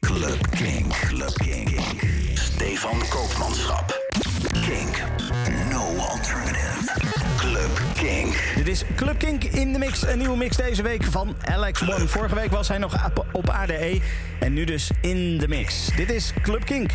Club King. Club King. Stefan Koopmanschap. Kink. No alternative. Club King. Dit is Club Kink in de mix. Een nieuwe mix deze week van Alex Morning. Vorige week was hij nog op ADE. En nu dus in de mix. Dit is Club Kink.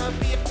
I'll be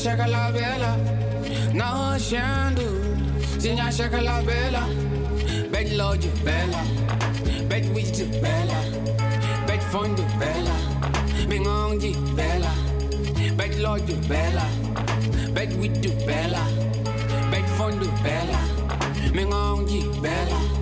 shaka la bella. No shandu. Zinja shaka la bella. Bed lodge bella. Bed witch bella. Bed fond bella. Bingonji bella. Bed lodge bella. Bed witch bella. Bed bella. Mingonji bella.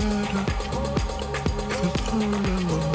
murder, the phone.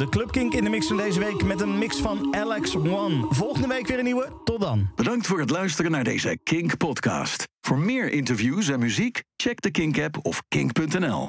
De Club Kink in de mix van deze week met een mix van Alex One. Volgende week weer een nieuwe. Tot dan. Bedankt voor het luisteren naar deze Kink podcast. Voor meer interviews en muziek, check de Kink app of kink.nl.